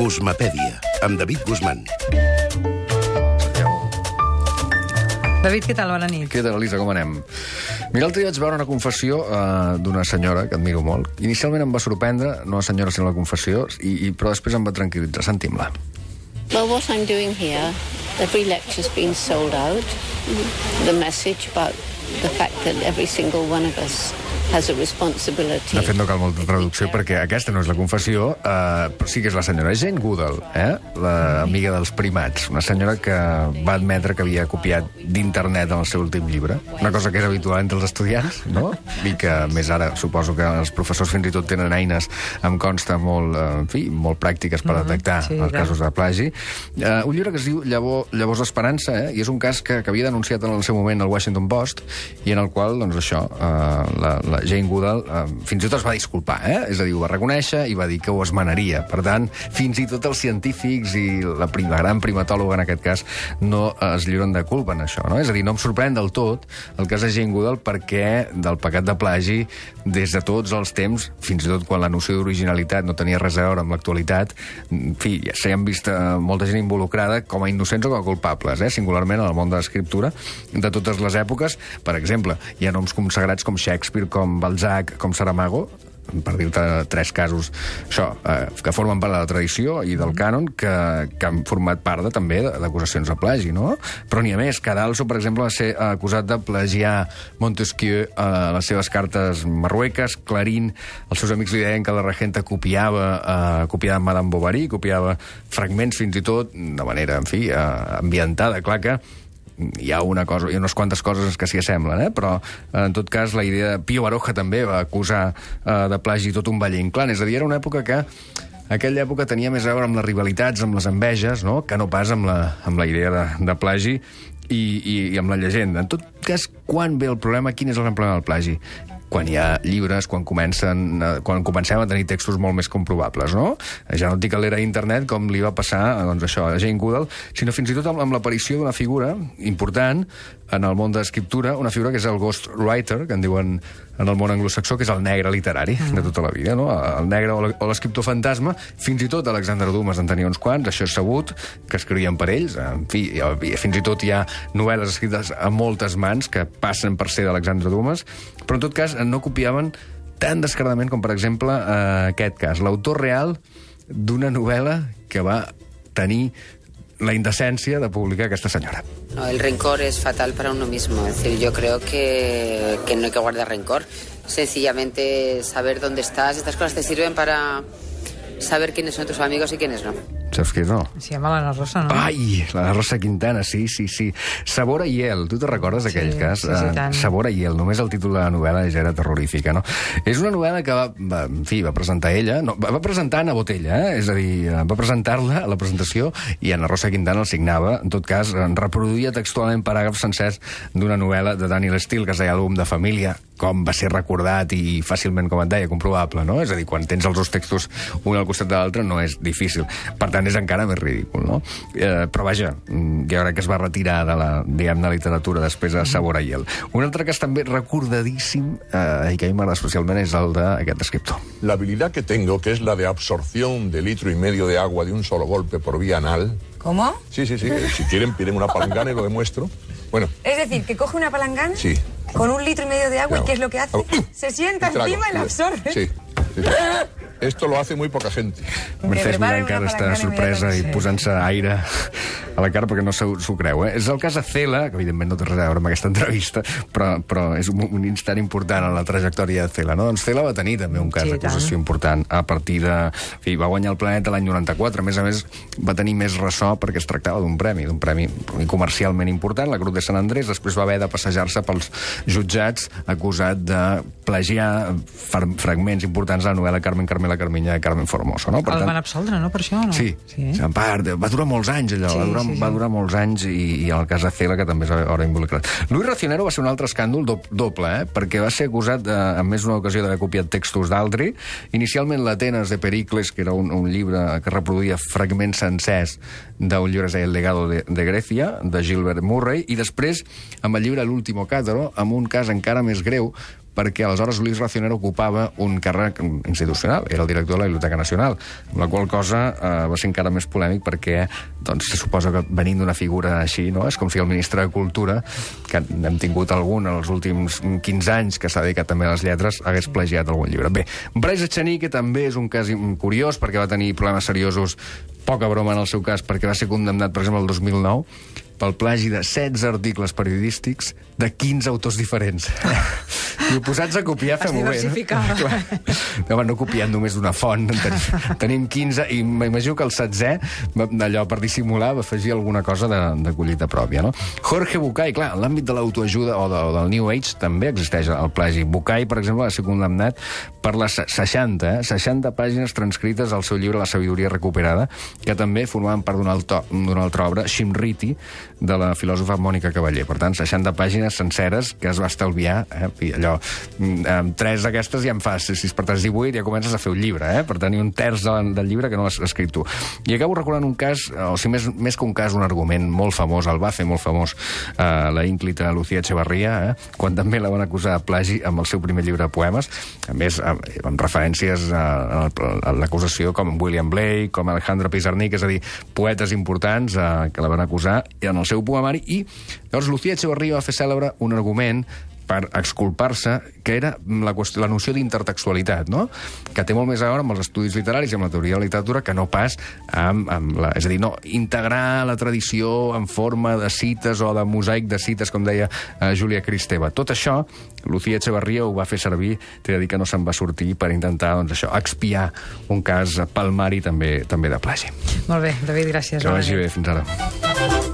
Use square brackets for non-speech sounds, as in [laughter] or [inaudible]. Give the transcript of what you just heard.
Guzmapèdia, amb David Guzmán. David, què tal? Bona nit. Què tal, Elisa, com anem? Mira, l'altre dia vaig veure una confessió uh, d'una senyora que admiro molt. Inicialment em va sorprendre, no la senyora, sinó la confessió, i, i, però després em va tranquil·litzar. Sentim-la. Well, what I'm doing here, every lecture's been sold out. The message about the fact that every single one of us has a responsibility. De fet, no cal molta traducció perquè aquesta no és la confessió, eh, però sí que és la senyora Jane Goodall, eh? l'amiga dels primats, una senyora que va admetre que havia copiat d'internet en el seu últim llibre, una cosa que és habitual entre els estudiants, no? I que més ara suposo que els professors fins i tot tenen eines, em consta, molt, eh, en fi, molt pràctiques per detectar sí, els casos de plagi. Eh, un llibre que es diu Llavor, Llavors d'Esperança, eh? i és un cas que, que havia denunciat en el seu moment el Washington Post, i en el qual, doncs això, eh, la, la Jane Goodall eh, fins i tot es va disculpar, eh? és a dir, ho va reconèixer i va dir que ho esmenaria. Per tant, fins i tot els científics i la, prim, la gran primatòloga, en aquest cas, no es lliuren de culpa en això. No? És a dir, no em sorprèn del tot el cas de Jane Goodall perquè del pecat de plagi, des de tots els temps, fins i tot quan la noció d'originalitat no tenia res a veure amb l'actualitat, en fi, ja s'hi han vist eh, molta gent involucrada com a innocents o com a culpables, eh? singularment en el món de l'escriptura de totes les èpoques. Per exemple, hi ha noms consagrats com Shakespeare, com Balzac, com Saramago, per dir-te tres casos, això, eh, que formen part de la tradició i del cànon, que, que han format part de, també d'acusacions de plagi, no? Però n'hi ha més. Cadalso, per exemple, va ser acusat de plagiar Montesquieu a les seves cartes marrueques, Clarín, els seus amics li deien que la regenta copiava, eh, copiava Madame Bovary, copiava fragments fins i tot, de manera, en fi, eh, ambientada, clar que hi ha una cosa, hi ha unes quantes coses que s'hi assemblen, eh? però en tot cas la idea... Pío Baroja també va acusar eh, de plagi tot un Valle Inclán, és a dir, era una època que aquella època tenia més a veure amb les rivalitats, amb les enveges, no? que no pas amb la, amb la idea de, de plagi i, i, i amb la llegenda. En tot cas, quan ve el problema, quin és el gran problema del plagi? quan hi ha llibres, quan, comencen, eh, quan comencem a tenir textos molt més comprovables, no? Ja no et dic a l'era d'internet, com li va passar eh, doncs això, a Jane Goodall, sinó fins i tot amb, amb l'aparició d'una figura important en el món de l'escriptura, una figura que és el ghostwriter, que en diuen en el món anglosaxó, que és el negre literari mm. de tota la vida, no? El negre o l'escriptor fantasma, fins i tot Alexander Dumas en tenia uns quants, això és sabut, que escrivien per ells, en fi, fins i tot hi ha novel·les escrites a moltes mans que passen per ser d'Alexander Dumas, però en tot cas no copiaven tan descaradament com, per exemple, eh, aquest cas. L'autor real d'una novel·la que va tenir la indecència de publicar aquesta senyora. No, el rencor es fatal para uno mismo. Es decir, yo creo que, que no hay que guardar rencor. Sencillamente saber dónde estás. Estas cosas te sirven para saber quiénes son tus amigos y quiénes no. Saps què és, no? Sí, home, l'Anna Rosa, no? Ai, la de Rosa Quintana, sí, sí, sí. Sabor a hiel, tu te recordes d'aquell Sí, cas? sí, sí, Eh, tant. Sabor a hiel, només el títol de la novel·la ja era terrorífica, no? És una novel·la que va, va, en fi, va presentar ella, no, va, presentar Anna Botella, eh? és a dir, eh, va presentar-la a la presentació i Anna Rosa Quintana el signava, en tot cas, en reproduïa textualment paràgrafs sencers d'una novel·la de Daniel Steele que es deia Àlbum de família, com va ser recordat i fàcilment, com et deia, comprovable, no? És a dir, quan tens els dos textos un al costat de l'altre no és difícil. Per tant, és encara més ridícul, no? Eh, però vaja, jo crec que es va retirar de la, diguem-ne, literatura després de Sabor a Hiel. Un altre cas també recordadíssim, eh, i que a mi m'agrada especialment, és el d'aquest escriptor. La habilidad que tengo, que es la de absorción de litro y medio de agua de un solo golpe por vía anal. ¿Cómo? Sí, sí, sí. Si quieren, piden una palangana y lo demuestro. Bueno, Es decir, que coge una palangana sí. con un litro y medio de agua Claro. y ¿qué es lo que hace? Hago, Se sienta y encima y la absorbe. Sí. sí, sí. [laughs] Esto lo hace muy poca gente. Mercès preparen Milà encara està sorpresa i posant-se aire a la cara perquè no s'ho creu. Eh? És el cas de Cela, que evidentment no té res a veure amb aquesta entrevista, però, però és un, un instant important en la trajectòria de Cela. No? Doncs Cela va tenir també un cas Sí, d'acusació tant. important a partir de... En fi, va guanyar el Planeta l'any 94. A més a més, va tenir més ressò perquè es tractava d'un premi, d'un premi comercialment important, la Cruz de Sant Andrés. Després va haver de passejar-se pels jutjats acusat de plagiar fragments importants de la novel·la Carmen Carmela Carminya de Carmen Formoso. No? El van absoldre, no, per això? No? Sí, sí. sí. en part, va durar molts anys allò, Sí, va, durar, sí, sí. va durar molts anys i, i en el cas de Cela, que també és ara involucrat. Luis Racionero va ser un altre escàndol do, doble, eh? perquè va ser acusat de, en més d'una ocasió d'haver copiat textos d'altri. Inicialment l'Atenes de Pericles, que era un, un llibre que reproduïa fragments sencers d'un llibre El legado de, de Grècia, de Gilbert Murray, i després amb el llibre L'último càtaro, amb un cas encara més greu, perquè aleshores Luis Racionero ocupava un càrrec institucional, era el director de la Biblioteca Nacional, la qual cosa eh, va ser encara més polèmic perquè doncs, se suposa que venint d'una figura així, no? és com si el ministre de Cultura, que hem tingut algun els últims 15 anys que s'ha dedicat també a les lletres, hagués plagiat algun llibre. Bé, Bryce Echenique també és un cas curiós perquè va tenir problemes seriosos poca broma en el seu cas, perquè va ser condemnat, per exemple, el 2009 pel plagi de 16 articles periodístics de 15 autors diferents. [laughs] I posats a copiar, fem-ho bé. No? No, no copiant només d'una font. En tenim, tenim 15, i m'imagino que el 16, va- allò per dissimular, va afegir alguna cosa de, de collita pròpia. No? Jorge Bucay, clar, en l'àmbit de l'autoajuda o, de, o del New Age també existeix el plagi. Bucay, per exemple, va ser condemnat per les 60, eh, 60 pàgines transcrites al seu llibre La sabidoria recuperada, que també formaven part d'una altra, altra obra, Shimriti, de la filòsofa Mònica Cavaller. Per tant, 60 pàgines senceres que es va estalviar, eh? I allò, amb tres d'aquestes ja en fas, si es parteix 18 ja comences a fer un llibre, eh? per tenir un terç del, llibre que no l'has escrit tu. I acabo recordant un cas, o sigui, més, més que un cas, un argument molt famós, el va fer molt famós eh, la ínclita Lucía Echevarría, eh? quan també la van acusar de plagi amb el seu primer llibre de poemes, a més, amb, amb referències a, a, a l'acusació com William Blake, com Alejandro Pizarnik, és a dir, poetes importants eh, que la van acusar en el seu poemari, i llavors Lucía Echevarría va fer cèlebre un argument per exculpar-se, que era la, qüestió, la noció d'intertextualitat, no? que té molt més a veure amb els estudis literaris i amb la teoria de la literatura que no pas amb, amb la... És a dir, no, integrar la tradició en forma de cites o de mosaic de cites, com deia eh, Júlia Cristeva. Tot això, Lucía Echevarría ho va fer servir, t'he de dir que no se'n va sortir, per intentar, doncs això, expiar un cas palmari també també de plagi. Molt bé, David, gràcies. Que vagi bé, fins ara.